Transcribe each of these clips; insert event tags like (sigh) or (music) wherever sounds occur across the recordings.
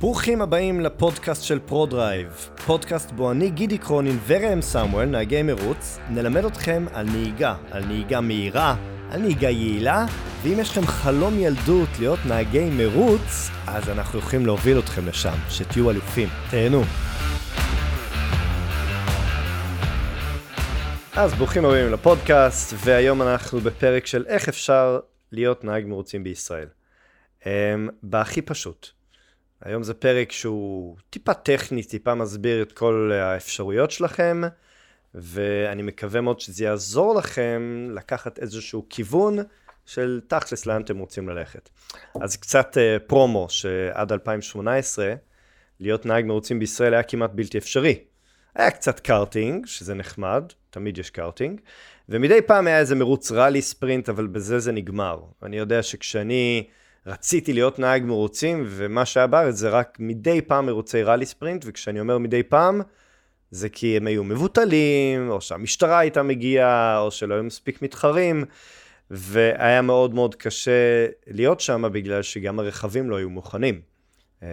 ברוכים הבאים לפודקאסט של פרודרייב, פודקאסט בו אני גידי קרונין וראם סמואל, נהגי מרוץ, נלמד אתכם על נהיגה, על נהיגה מהירה, על נהיגה יעילה, ואם יש לכם חלום ילדות להיות נהגי מרוץ, אז אנחנו יכולים להוביל אתכם לשם, שתהיו אלופים. תהנו. אז ברוכים הבאים לפודקאסט, והיום אנחנו בפרק של איך אפשר להיות נהג מרוצים בישראל. Um, בהכי פשוט. היום זה פרק שהוא טיפה טכני, טיפה מסביר את כל האפשרויות שלכם, ואני מקווה מאוד שזה יעזור לכם לקחת איזשהו כיוון של תכלס לאן אתם רוצים ללכת. אז קצת uh, פרומו, שעד 2018, להיות נהג מרוצים בישראל היה כמעט בלתי אפשרי. היה קצת קארטינג, שזה נחמד, תמיד יש קארטינג, ומדי פעם היה איזה מרוץ ראלי ספרינט, אבל בזה זה נגמר. אני יודע שכשאני רציתי להיות נהג מרוצים, ומה שהיה בארץ זה רק מדי פעם מרוצי ראלי ספרינט, וכשאני אומר מדי פעם, זה כי הם היו מבוטלים, או שהמשטרה הייתה מגיעה, או שלא היו מספיק מתחרים, והיה מאוד מאוד קשה להיות שם, בגלל שגם הרכבים לא היו מוכנים. Uh,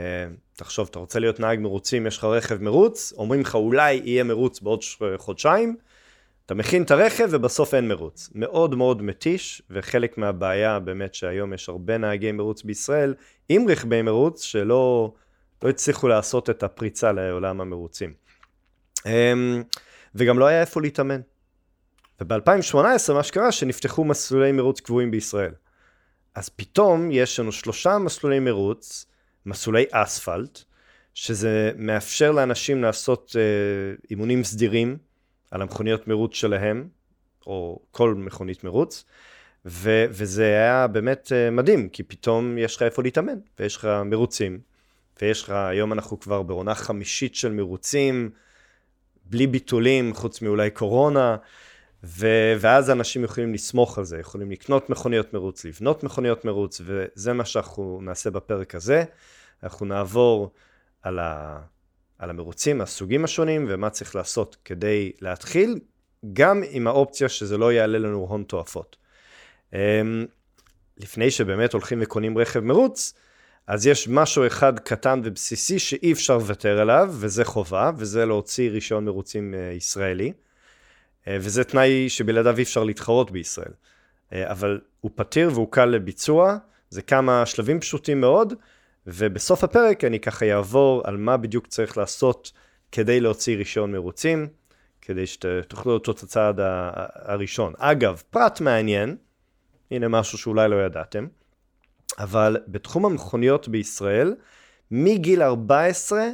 תחשוב, אתה רוצה להיות נהג מרוצים, יש לך רכב מרוץ, אומרים לך אולי יהיה מרוץ בעוד חודשיים, אתה מכין את הרכב ובסוף אין מרוץ. מאוד מאוד מתיש, וחלק מהבעיה באמת שהיום יש הרבה נהגי מרוץ בישראל עם רכבי מרוץ שלא לא הצליחו לעשות את הפריצה לעולם המרוצים. אמ, וגם לא היה איפה להתאמן. וב-2018 מה שקרה שנפתחו מסלולי מרוץ קבועים בישראל. אז פתאום יש לנו שלושה מסלולי מרוץ, מסלולי אספלט, שזה מאפשר לאנשים לעשות אה, אימונים סדירים, על המכוניות מרוץ שלהם, או כל מכונית מרוץ, ו- וזה היה באמת uh, מדהים, כי פתאום יש לך איפה להתאמן, ויש לך מרוצים, ויש לך, היום אנחנו כבר בעונה חמישית של מרוצים, בלי ביטולים, חוץ מאולי קורונה, ו- ואז אנשים יכולים לסמוך על זה, יכולים לקנות מכוניות מרוץ, לבנות מכוניות מרוץ, וזה מה שאנחנו נעשה בפרק הזה. אנחנו נעבור על ה... על המרוצים, הסוגים השונים, ומה צריך לעשות כדי להתחיל, גם עם האופציה שזה לא יעלה לנו הון תועפות. אמ, לפני שבאמת הולכים וקונים רכב מרוץ, אז יש משהו אחד קטן ובסיסי שאי אפשר לוותר עליו, וזה חובה, וזה להוציא רישיון מרוצים אה, ישראלי. אה, וזה תנאי שבלעדיו אי אפשר להתחרות בישראל. אה, אבל הוא פתיר והוא קל לביצוע, זה כמה שלבים פשוטים מאוד, ובסוף הפרק אני ככה אעבור על מה בדיוק צריך לעשות כדי להוציא רישיון מרוצים, כדי שתוכלו לראות את הצעד הראשון. אגב, פרט מעניין, הנה משהו שאולי לא ידעתם, אבל בתחום המכוניות בישראל, מגיל 14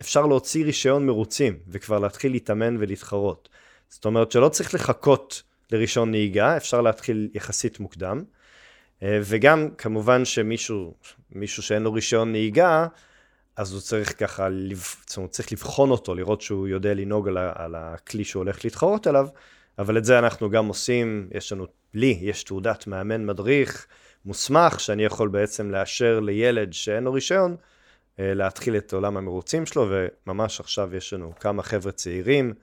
אפשר להוציא רישיון מרוצים, וכבר להתחיל להתאמן ולהתחרות. זאת אומרת שלא צריך לחכות לרישיון נהיגה, אפשר להתחיל יחסית מוקדם. אה, וגם כמובן שמישהו, מישהו שאין לו רישיון נהיגה, אז הוא צריך ככה, זאת אומרת, צריך לבחון אותו, לראות שהוא יודע לנהוג על, על הכלי שהוא הולך להתחרות עליו, אבל את זה אנחנו גם עושים, יש לנו, לי יש תעודת מאמן מדריך מוסמך, שאני יכול בעצם לאשר לילד שאין לו רישיון, אה, להתחיל את עולם המרוצים שלו, וממש עכשיו יש לנו כמה חבר'ה צעירים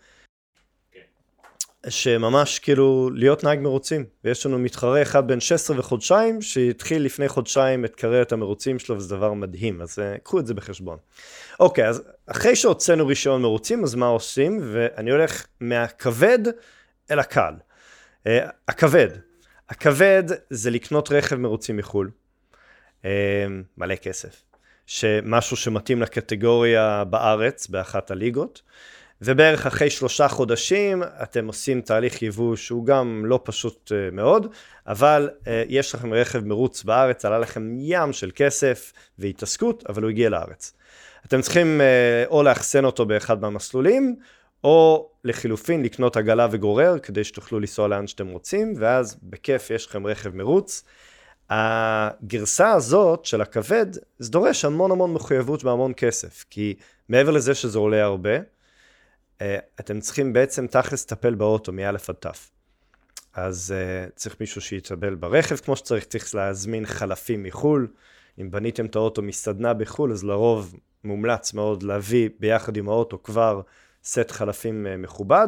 שממש כאילו להיות נהג מרוצים. ויש לנו מתחרה אחד בן 16 וחודשיים, שהתחיל לפני חודשיים את קריירת המרוצים שלו, וזה דבר מדהים, אז uh, קחו את זה בחשבון. אוקיי, אז אחרי שהוצאנו רישיון מרוצים, אז מה עושים? ואני הולך מהכבד אל הקל. Uh, הכבד. הכבד זה לקנות רכב מרוצים מחו"ל. Uh, מלא כסף. שמשהו שמתאים לקטגוריה בארץ, באחת הליגות. ובערך אחרי שלושה חודשים אתם עושים תהליך יבוא שהוא גם לא פשוט uh, מאוד, אבל uh, יש לכם רכב מרוץ בארץ, עלה לכם ים של כסף והתעסקות, אבל הוא הגיע לארץ. אתם צריכים uh, או לאחסן אותו באחד מהמסלולים, או לחילופין לקנות עגלה וגורר כדי שתוכלו לנסוע לאן שאתם רוצים, ואז בכיף יש לכם רכב מרוץ. הגרסה הזאת של הכבד, זה דורש המון המון מחויבות והמון כסף, כי מעבר לזה שזה עולה הרבה, אה, אתם צריכים בעצם תכלס לטפל באוטו מא' עד ת'. אז אה, צריך מישהו שיטפל ברכב כמו שצריך, צריך להזמין חלפים מחו"ל. אם בניתם את האוטו מסדנה בחו"ל, אז לרוב מומלץ מאוד להביא ביחד עם האוטו כבר סט חלפים אה, מכובד,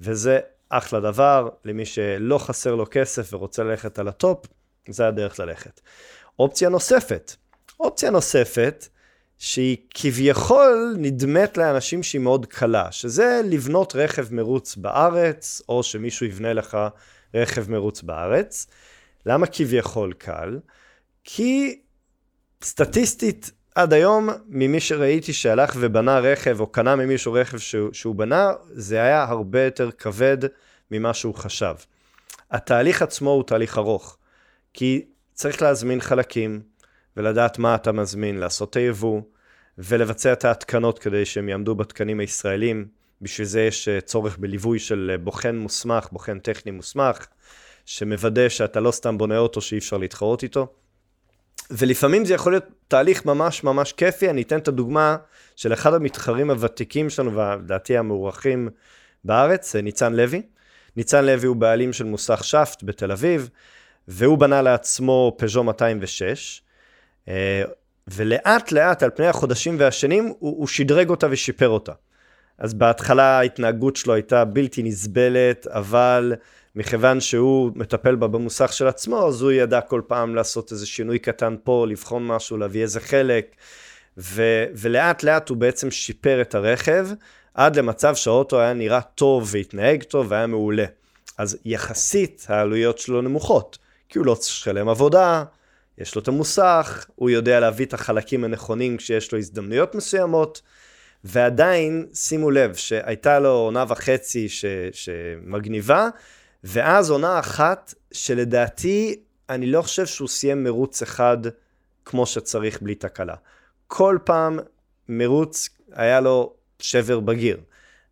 וזה אחלה דבר למי שלא חסר לו כסף ורוצה ללכת על הטופ, זה הדרך ללכת. אופציה נוספת, אופציה נוספת שהיא כביכול נדמת לאנשים שהיא מאוד קלה, שזה לבנות רכב מרוץ בארץ, או שמישהו יבנה לך רכב מרוץ בארץ. למה כביכול קל? כי סטטיסטית עד היום, ממי שראיתי שהלך ובנה רכב, או קנה ממישהו רכב שהוא, שהוא בנה, זה היה הרבה יותר כבד ממה שהוא חשב. התהליך עצמו הוא תהליך ארוך, כי צריך להזמין חלקים, ולדעת מה אתה מזמין, לעשות את היבוא, ולבצע את ההתקנות כדי שהם יעמדו בתקנים הישראלים. בשביל זה יש אה, צורך בליווי של אה, בוחן מוסמך, בוחן טכני מוסמך, שמוודא שאתה לא סתם בונה אוטו שאי אפשר להתחרות איתו. ולפעמים זה יכול להיות תהליך ממש ממש כיפי. אני אתן את הדוגמה של אחד המתחרים הוותיקים שלנו, ולדעתי המוערכים בארץ, ניצן לוי. ניצן לוי הוא בעלים של מוסך שפט בתל אביב, והוא בנה לעצמו פז'ו 206, אה, ולאט לאט על פני החודשים והשנים הוא, הוא שדרג אותה ושיפר אותה. אז בהתחלה ההתנהגות שלו הייתה בלתי נסבלת, אבל מכיוון שהוא מטפל בה במוסך של עצמו, אז הוא ידע כל פעם לעשות איזה שינוי קטן פה, לבחון משהו, להביא איזה חלק, ו- ולאט לאט הוא בעצם שיפר את הרכב, עד למצב שהאוטו היה נראה טוב והתנהג טוב והיה מעולה. אז יחסית העלויות שלו נמוכות, כי הוא לא צריך לשלם עבודה, יש לו את המוסך, הוא יודע להביא את החלקים הנכונים כשיש לו הזדמנויות מסוימות, ועדיין, שימו לב, שהייתה לו עונה וחצי ש, שמגניבה, ואז עונה אחת שלדעתי, אני לא חושב שהוא סיים מרוץ אחד כמו שצריך בלי תקלה. כל פעם מרוץ היה לו שבר בגיר,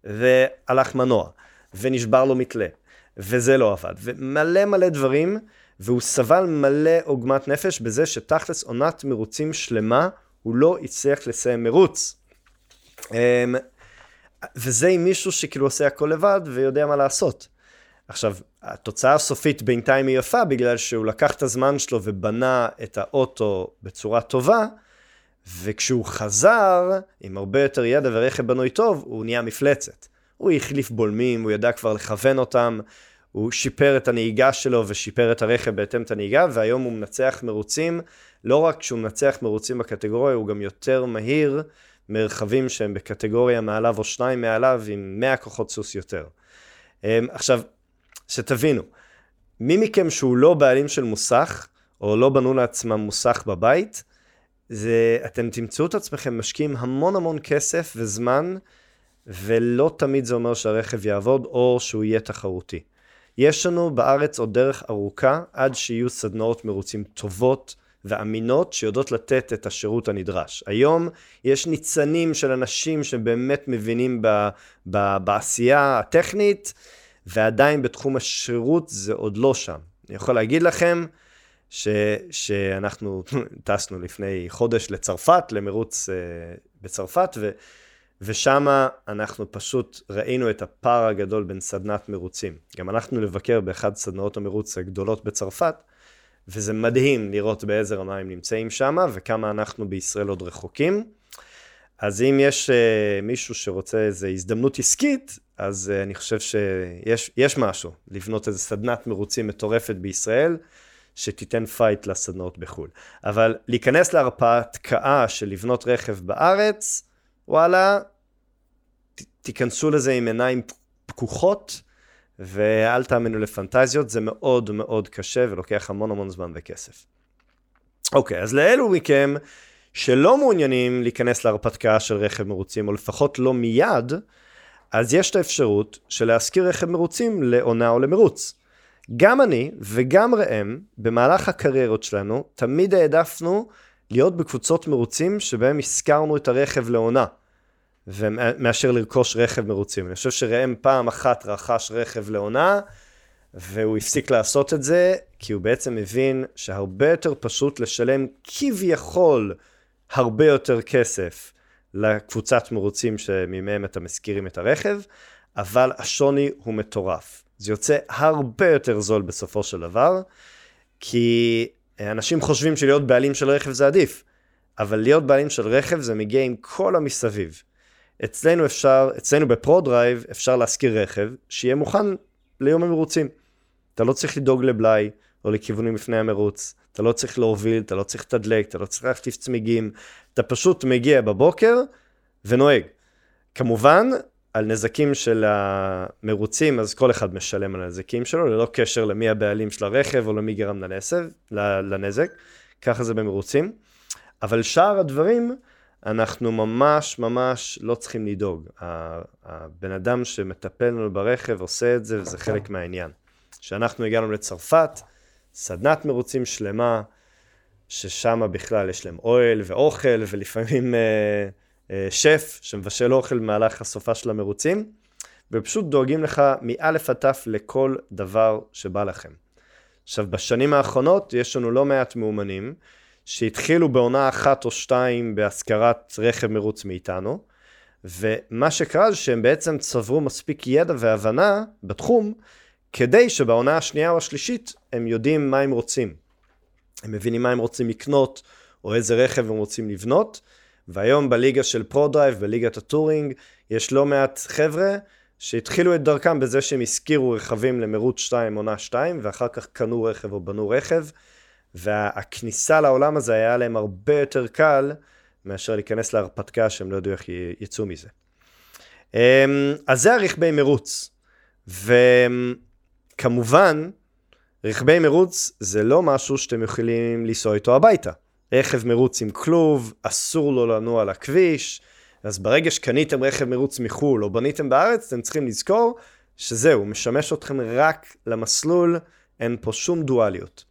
והלך מנוע, ונשבר לו מתלה, וזה לא עבד, ומלא מלא דברים, והוא סבל מלא עוגמת נפש בזה שתכלס עונת מרוצים שלמה, הוא לא הצליח לסיים מרוץ. אמ, וזה עם מישהו שכאילו עושה הכל לבד ויודע מה לעשות. עכשיו, התוצאה הסופית בינתיים היא יפה בגלל שהוא לקח את הזמן שלו ובנה את האוטו בצורה טובה, וכשהוא חזר עם הרבה יותר ידע ורכב בנוי טוב, הוא נהיה מפלצת. הוא החליף בולמים, הוא ידע כבר לכוון אותם, הוא שיפר את הנהיגה שלו ושיפר את הרכב בהתאם את הנהיגה, והיום הוא מנצח מרוצים, לא רק שהוא מנצח מרוצים בקטגוריה, הוא גם יותר מהיר מרכבים שהם בקטגוריה מעליו או שניים מעליו עם 100 כוחות סוס יותר. אמ, עכשיו, שתבינו, מי מכם שהוא לא בעלים של מוסך, או לא בנו לעצמם מוסך בבית, זה, אתם תמצאו את עצמכם משקיעים המון המון כסף וזמן, ולא תמיד זה אומר שהרכב יעבוד, או שהוא יהיה תחרותי. יש לנו בארץ עוד דרך ארוכה עד שיהיו סדנאות מרוצים טובות ואמינות שיודעות לתת את השירות הנדרש. היום יש ניצנים של אנשים שבאמת מבינים ב, ב, בעשייה הטכנית, ועדיין בתחום השירות זה עוד לא שם. אני יכול להגיד לכם ש, שאנחנו טסנו לפני חודש לצרפת, למרוץ uh, בצרפת, ו... ושם אנחנו פשוט ראינו את הפער הגדול בין סדנת מרוצים. גם הלכנו לבקר באחד סדנאות המרוץ הגדולות בצרפת, וזה מדהים לראות באיזה רמה הם נמצאים שם, וכמה אנחנו בישראל עוד רחוקים. אז אם יש uh, מישהו שרוצה איזו הזדמנות עסקית, אז uh, אני חושב שיש משהו, לבנות איזו סדנת מרוצים מטורפת בישראל, שתיתן פייט לסדנאות בחו"ל. אבל להיכנס להרפתקה של לבנות רכב בארץ, וואלה, תיכנסו לזה עם עיניים פקוחות, ואל תאמינו לפנטזיות, זה מאוד מאוד קשה ולוקח המון המון זמן וכסף. אוקיי, אז לאלו מכם שלא מעוניינים להיכנס להרפתקה של רכב מרוצים, או לפחות לא מיד, אז יש את האפשרות של להשכיר רכב מרוצים לעונה או למרוץ. גם אני וגם ראם, במהלך הקריירות שלנו, תמיד העדפנו להיות בקבוצות מרוצים שבהם השכרנו את הרכב לעונה. מאשר לרכוש רכב מרוצים. אני חושב שראם פעם אחת רכש רכב לעונה, והוא הפסיק לעשות את זה, כי הוא בעצם מבין שהרבה יותר פשוט לשלם כביכול הרבה יותר כסף לקבוצת מרוצים שמהם אתם משכירים את הרכב, אבל השוני הוא מטורף. זה יוצא הרבה יותר זול בסופו של דבר, כי אנשים חושבים שלהיות בעלים של רכב זה עדיף, אבל להיות בעלים של רכב זה מגיע עם כל המסביב. אצלנו אפשר, אצלנו בפרו-דרייב אפשר להשכיר רכב שיהיה מוכן ליום המרוצים. אתה לא צריך לדאוג לבלאי, או לכיוונים לפני המרוץ. אתה לא צריך להוביל, אתה לא צריך לתדלק, אתה לא צריך להחטיף צמיגים, אתה פשוט מגיע בבוקר ונוהג. כמובן, על נזקים של המרוצים, אז כל אחד משלם על הנזקים שלו, ללא קשר למי הבעלים של הרכב או למי גרם לנסב, לנזק. ככה זה במרוצים. אבל שאר הדברים, אנחנו ממש ממש לא צריכים לדאוג. הבן אדם שמטפל לנו ברכב עושה את זה, וזה חלק מהעניין. כשאנחנו הגענו לצרפת, סדנת מרוצים שלמה, ששם בכלל יש להם אוהל ואוכל, ולפעמים אה, אה, שף שמבשל אוכל במהלך הסופה של המרוצים, ופשוט דואגים לך מאלף עד תף לכל דבר שבא לכם. עכשיו, בשנים האחרונות יש לנו לא מעט מאומנים, שהתחילו בעונה אחת או שתיים בהשכרת רכב מרוץ מאיתנו, ומה שקרה זה שהם בעצם צברו מספיק ידע והבנה בתחום, כדי שבעונה השנייה או השלישית הם יודעים מה הם רוצים. הם מבינים מה הם רוצים לקנות, או איזה רכב הם רוצים לבנות, והיום בליגה של פרו-דרייב, בליגת הטורינג, יש לא מעט חבר'ה שהתחילו את דרכם בזה שהם השכירו רכבים למרוץ 2, עונה 2, ואחר כך קנו רכב או בנו רכב, והכניסה לעולם הזה היה להם הרבה יותר קל מאשר להיכנס להרפתקה שהם לא ידעו איך יצאו מזה. אמ, אז זה הרכבי מרוץ. וכמובן, רכבי מרוץ זה לא משהו שאתם יכולים לנסוע איתו הביתה. רכב מרוץ עם כלוב, אסור לו לנוע על הכביש, אז ברגע שקניתם רכב מרוץ מחו"ל או בניתם בארץ, אתם צריכים לזכור שזהו, משמש אתכם רק למסלול, אין פה שום דואליות.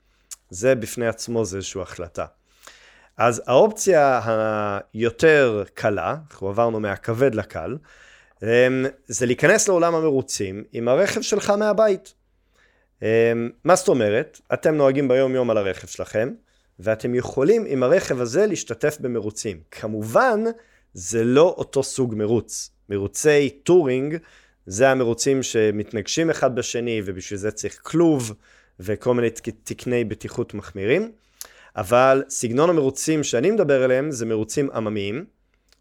זה בפני עצמו זה איזושהי החלטה. אז האופציה היותר קלה, אנחנו עברנו מהכבד לקל, אמ, זה להיכנס לעולם המרוצים עם הרכב שלך מהבית. אמ, מה זאת אומרת? אתם נוהגים ביום יום על הרכב שלכם, ואתם יכולים עם הרכב הזה להשתתף במרוצים. כמובן, זה לא אותו סוג מרוץ. מרוצי touring, זה המרוצים שמתנגשים אחד בשני, ובשביל זה צריך כלוב, וכל מיני תקני בטיחות מחמירים. אבל סגנון המרוצים שאני מדבר עליהם זה מרוצים עממיים,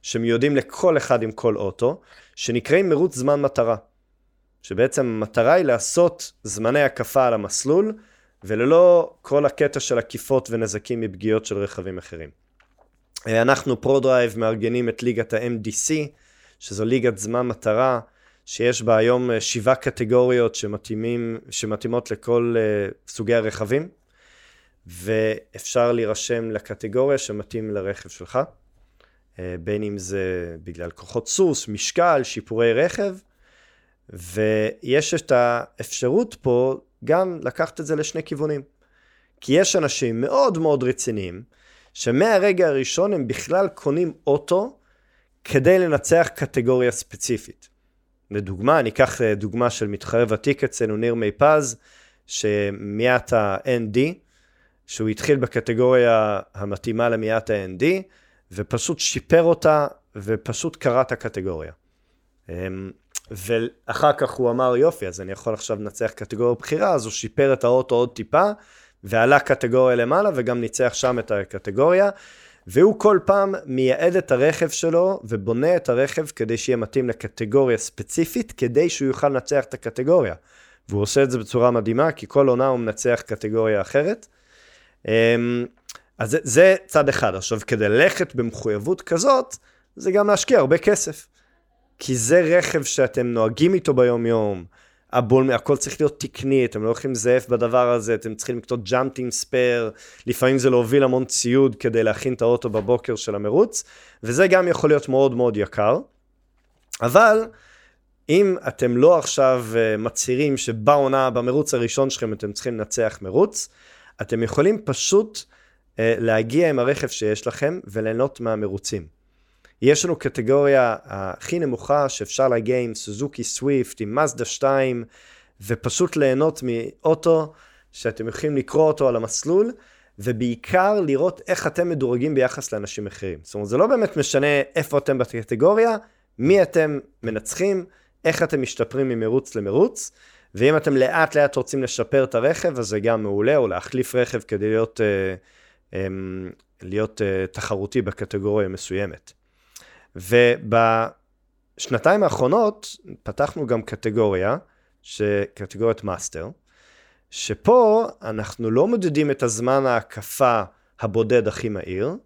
שמיועדים לכל אחד עם כל אוטו, שנקראים מרוץ זמן מטרה. שבעצם המטרה היא לעשות זמני הקפה על המסלול, וללא כל הקטע של עקיפות ונזקים מפגיעות של רכבים אחרים. אנחנו פרו-דרייב מארגנים את ליגת ה-MDC, שזו ליגת זמן מטרה, שיש בה היום אה, שבעה קטגוריות שמתאימים, שמתאימות לכל אה, סוגי הרכבים, ואפשר להירשם לקטגוריה שמתאים לרכב שלך, uh, בין אם זה בגלל כוחות סוס, משקל, שיפורי רכב, ויש את האפשרות פה גם לקחת את זה לשני כיוונים. כי יש אנשים מאוד מאוד רציניים, שמהרגע הראשון הם בכלל קונים אוטו כדי לנצח קטגוריה ספציפית. לדוגמה, אני אקח אה, דוגמה של מתחרה ותיק אצלנו, ניר מי פז, שמיית ה-ND, שהוא התחיל בקטגוריה המתאימה למיית ה-ND, ופשוט שיפר אותה, ופשוט קרא את הקטגוריה. אמ, ואחר כך הוא אמר, יופי, אז אני יכול עכשיו לנצח קטגוריה בחירה, אז הוא שיפר את האוטו עוד טיפה, ועלה קטגוריה למעלה, וגם ניצח שם את הקטגוריה. והוא כל פעם מייעד את הרכב שלו ובונה את הרכב כדי שיהיה מתאים לקטגוריה ספציפית, כדי שהוא יוכל לנצח את הקטגוריה. והוא עושה את זה בצורה מדהימה, כי כל עונה הוא מנצח קטגוריה אחרת. אמ, אז זה, זה צד אחד. עכשיו, כדי ללכת במחויבות כזאת, זה גם להשקיע הרבה כסף. כי זה רכב שאתם נוהגים איתו ביום-יום, הבול, הכל צריך להיות תקני, אתם לא הולכים לזייף בדבר הזה, אתם צריכים לקנות ג'אמפטים ספייר, לפעמים זה להוביל המון ציוד כדי להכין את האוטו בבוקר של המרוץ, וזה גם יכול להיות מאוד מאוד יקר. אבל אם אתם לא עכשיו uh, מצהירים שבעונה, במרוץ הראשון שלכם אתם צריכים לנצח מרוץ, אתם יכולים פשוט uh, להגיע עם הרכב שיש לכם וליהנות מהמרוצים. יש לנו קטגוריה הכי נמוכה שאפשר להגיע עם סוזוקי סוויפט, עם מזדה 2, ופשוט ליהנות מאוטו שאתם יכולים לקרוא אותו על המסלול, ובעיקר לראות איך אתם מדורגים ביחס לאנשים אחרים. זאת אומרת, זה לא באמת משנה איפה אתם בקטגוריה, מי אתם מנצחים, איך אתם משתפרים ממרוץ למרוץ, ואם אתם לאט לאט רוצים לשפר את הרכב, אז זה גם מעולה, או להחליף רכב כדי להיות, אה, אמ, להיות אה, תחרותי בקטגוריה מסוימת. ובשנתיים האחרונות פתחנו גם קטגוריה, קטגוריית master, שפה אנחנו לא מודדים את הזמן ההקפה הבודד הכי מהיר,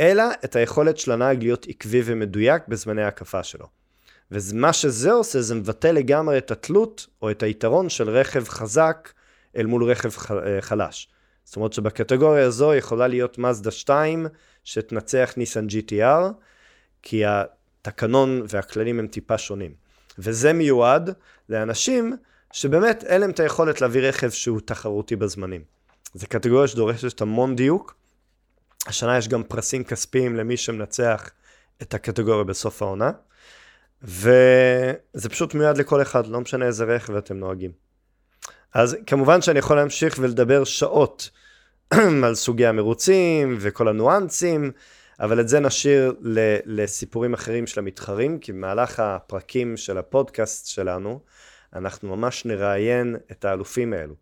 אלא את היכולת של הנהג להיות עקבי ומדויק בזמני ההקפה שלו. ומה שזה עושה, זה מבטא לגמרי את התלות או את היתרון של רכב חזק אל מול רכב אה, חלש. זאת אומרת שבקטגוריה הזו יכולה להיות מזדה 2 שתנצח ניסן GTR, כי התקנון והכללים הם טיפה שונים. וזה מיועד לאנשים שבאמת אין להם את היכולת להביא רכב שהוא תחרותי בזמנים. זו קטגוריה שדורשת המון דיוק. השנה יש גם פרסים כספיים למי שמנצח את הקטגוריה בסוף העונה. וזה פשוט מיועד לכל אחד, לא משנה איזה רכב אתם נוהגים. אז כמובן שאני יכול להמשיך ולדבר שעות (clears throat) על סוגי המרוצים וכל הניואנסים, אבל את זה נשאיר לסיפורים אחרים של המתחרים, כי במהלך הפרקים של הפודקאסט שלנו, אנחנו ממש נראיין את האלופים האלו.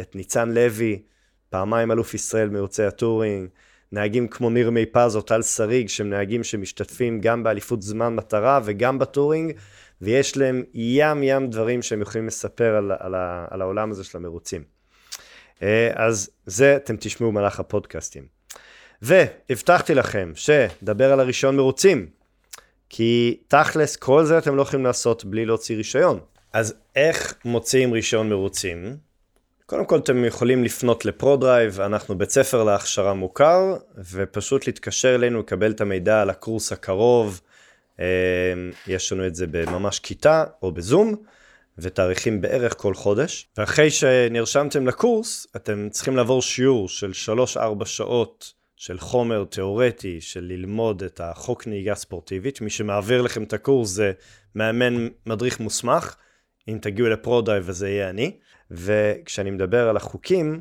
את ניצן לוי, פעמיים אלוף ישראל מרוצי ה touring, נהגים כמו ניר מי פז או טל שריג, שהם נהגים שמשתתפים גם באליפות זמן מטרה וגם ב touring, ויש להם ים ים דברים שהם יכולים לספר על, על, על העולם הזה של המרוצים. אה, אז זה אתם תשמעו במהלך הפודקאסטים. והבטחתי לכם שאדבר על הרישיון מרוצים, כי תכלס כל זה אתם לא יכולים לעשות בלי להוציא רישיון. אז איך מוציאים רישיון מרוצים? קודם כל אתם יכולים לפנות לפרודרייב, אנחנו בית ספר להכשרה מוכר, ופשוט להתקשר אלינו, לקבל את המידע על הקורס הקרוב, אה, יש לנו את זה בממש כיתה או בזום, ותאריכים בערך כל חודש. ואחרי שנרשמתם לקורס, אתם צריכים לעבור שיעור של 3-4 שעות של חומר תיאורטי, של ללמוד את החוק נהיגה ספורטיבית. מי שמעביר לכם את הקורס זה מאמן מדריך מוסמך. אם תגיעו לפרודרייב וזה יהיה אני. וכשאני מדבר על החוקים,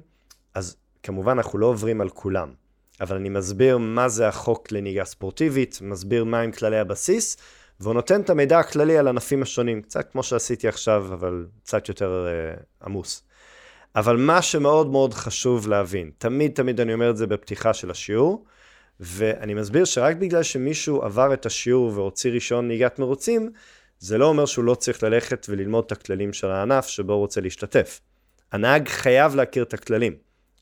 אז כמובן אנחנו לא עוברים על כולם. אבל אני מסביר מה זה החוק לנהיגה ספורטיבית, מסביר מהם כללי הבסיס, והוא נותן את המידע הכללי על ענפים השונים, קצת כמו שעשיתי עכשיו, אבל קצת יותר אה, עמוס. אבל מה שמאוד מאוד חשוב להבין, תמיד תמיד אני אומר את זה בפתיחה של השיעור, ואני מסביר שרק בגלל שמישהו עבר את השיעור והוציא רישיון נהיגת מרוצים, זה לא אומר שהוא לא צריך ללכת וללמוד את הכללים של הענף שבו הוא רוצה להשתתף. הנהג חייב להכיר את הכללים.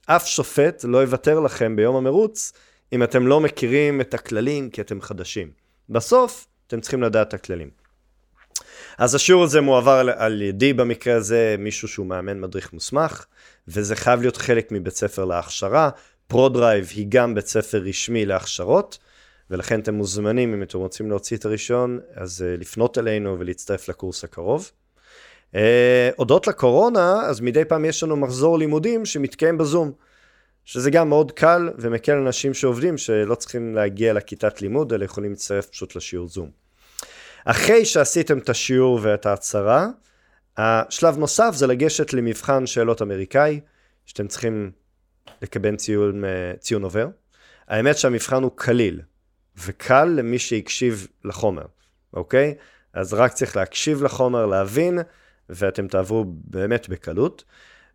אף שופט לא יוותר לכם ביום המרוץ אם אתם לא מכירים את הכללים כי אתם חדשים. בסוף, אתם צריכים לדעת את הכללים. אז השיעור הזה מועבר על, על ידי במקרה הזה, מישהו שהוא מאמן מדריך מוסמך, וזה חייב להיות חלק מבית ספר להכשרה. פרודרייב היא גם בית ספר רשמי להכשרות, ולכן אתם מוזמנים, אם אתם רוצים להוציא את הרישיון, אז אה, לפנות אלינו ולהצטרף לקורס הקרוב. אה, הודות לקורונה, אז מדי פעם יש לנו מחזור לימודים שמתקיים בזום, שזה גם מאוד קל ומקל אנשים שעובדים, שלא צריכים להגיע לכיתת לימוד, אלא יכולים להצטרף פשוט לשיעור זום. אחרי שעשיתם את השיעור ואת ההצהרה, השלב נוסף זה לגשת למבחן שאלות אמריקאי, שאתם צריכים לקבל ציון, אה, ציון עובר. האמת שהמבחן הוא קליל, וקל למי שהקשיב לחומר, אוקיי? אז רק צריך להקשיב לחומר, להבין, ואתם תעברו באמת בקלות.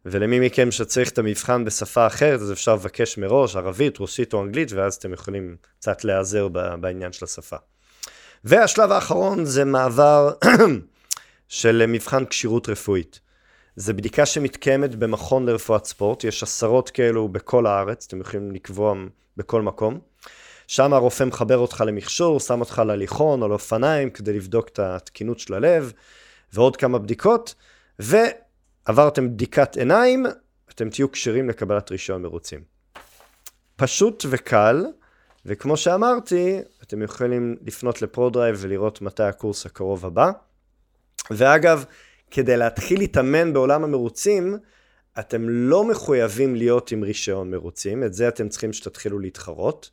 ולמי מכם שצריך את המבחן בשפה אחרת, אז אפשר לבקש מראש, ערבית, רוסית או אנגלית, ואז אתם יכולים קצת להיעזר בעניין של השפה. והשלב האחרון זה מעבר (clears throat) של מבחן כשירות רפואית. זו בדיקה שמתקיימת במכון לרפואת ספורט, יש עשרות כאלו בכל הארץ, אתם יכולים לקבוע בכל מקום. שם הרופא מחבר אותך למכשור, שם אותך להליכון או לאופניים כדי לבדוק את התקינות של הלב, ועוד כמה בדיקות, ועברתם בדיקת עיניים, אתם תהיו כשירים לקבלת רישיון מרוצים. פשוט וקל, וכמו שאמרתי, אתם יכולים לפנות לפרודרייב ולראות מתי הקורס הקרוב הבא. ואגב, כדי להתחיל להתאמן בעולם המרוצים, אתם לא מחויבים להיות עם רישיון מרוצים, את זה אתם צריכים שתתחילו להתחרות.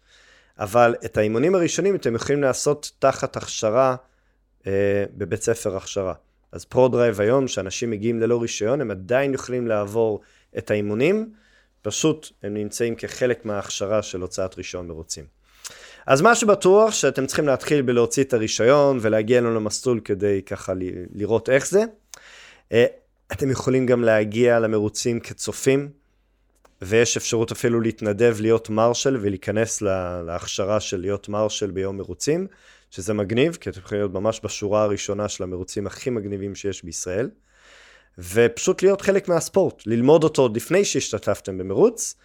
אבל את האימונים הראשונים אתם יכולים לעשות תחת הכשרה אה, בבית ספר הכשרה. אז פרודרייב היום, שאנשים מגיעים ללא רישיון, הם עדיין יכולים לעבור את האימונים, פשוט הם נמצאים כחלק מההכשרה של הוצאת רישיון מרוצים. אז מה שבטוח שאתם צריכים להתחיל בלהוציא את הרישיון ולהגיע לנו למסלול כדי ככה לראות איך זה. אה, אתם יכולים גם להגיע למרוצים כצופים. ויש אפשרות אפילו להתנדב להיות מרשל ולהיכנס להכשרה של להיות מרשל ביום מרוצים, שזה מגניב, כי אתם יכולים להיות ממש בשורה הראשונה של המרוצים הכי מגניבים שיש בישראל. ופשוט להיות חלק מהספורט, ללמוד אותו עוד לפני שהשתתפתם במרוץ,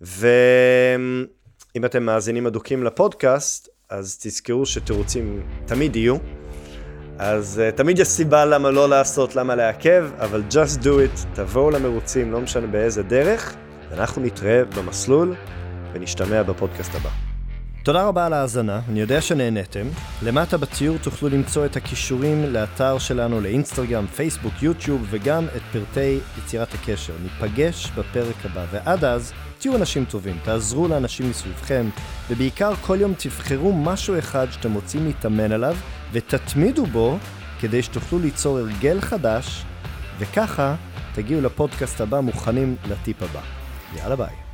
ואם אתם מאזינים אדוקים לפודקאסט, אז תזכרו שתירוצים תמיד יהיו. אז uh, תמיד יש סיבה למה לא לעשות, למה לעכב, אבל just do it, תבואו למרוצים, לא משנה באיזה דרך, ואנחנו נתראה במסלול ונשתמע בפודקאסט הבא. תודה רבה על ההאזנה, אני יודע שנהניתם. למטה בציור תוכלו למצוא את הכישורים לאתר שלנו לאינסטגרם, פייסבוק, יוטיוב וגם את פרטי יצירת הקשר. ניפגש בפרק הבא, ועד אז תהיו אנשים טובים, תעזרו לאנשים מסביבכם, ובעיקר כל יום תבחרו משהו אחד שאתם רוצים להתאמן עליו, ותתמידו בו כדי שתוכלו ליצור הרגל חדש, וככה תגיעו לפודקאסט הבא מוכנים לטיפ הבא. יאללה ביי.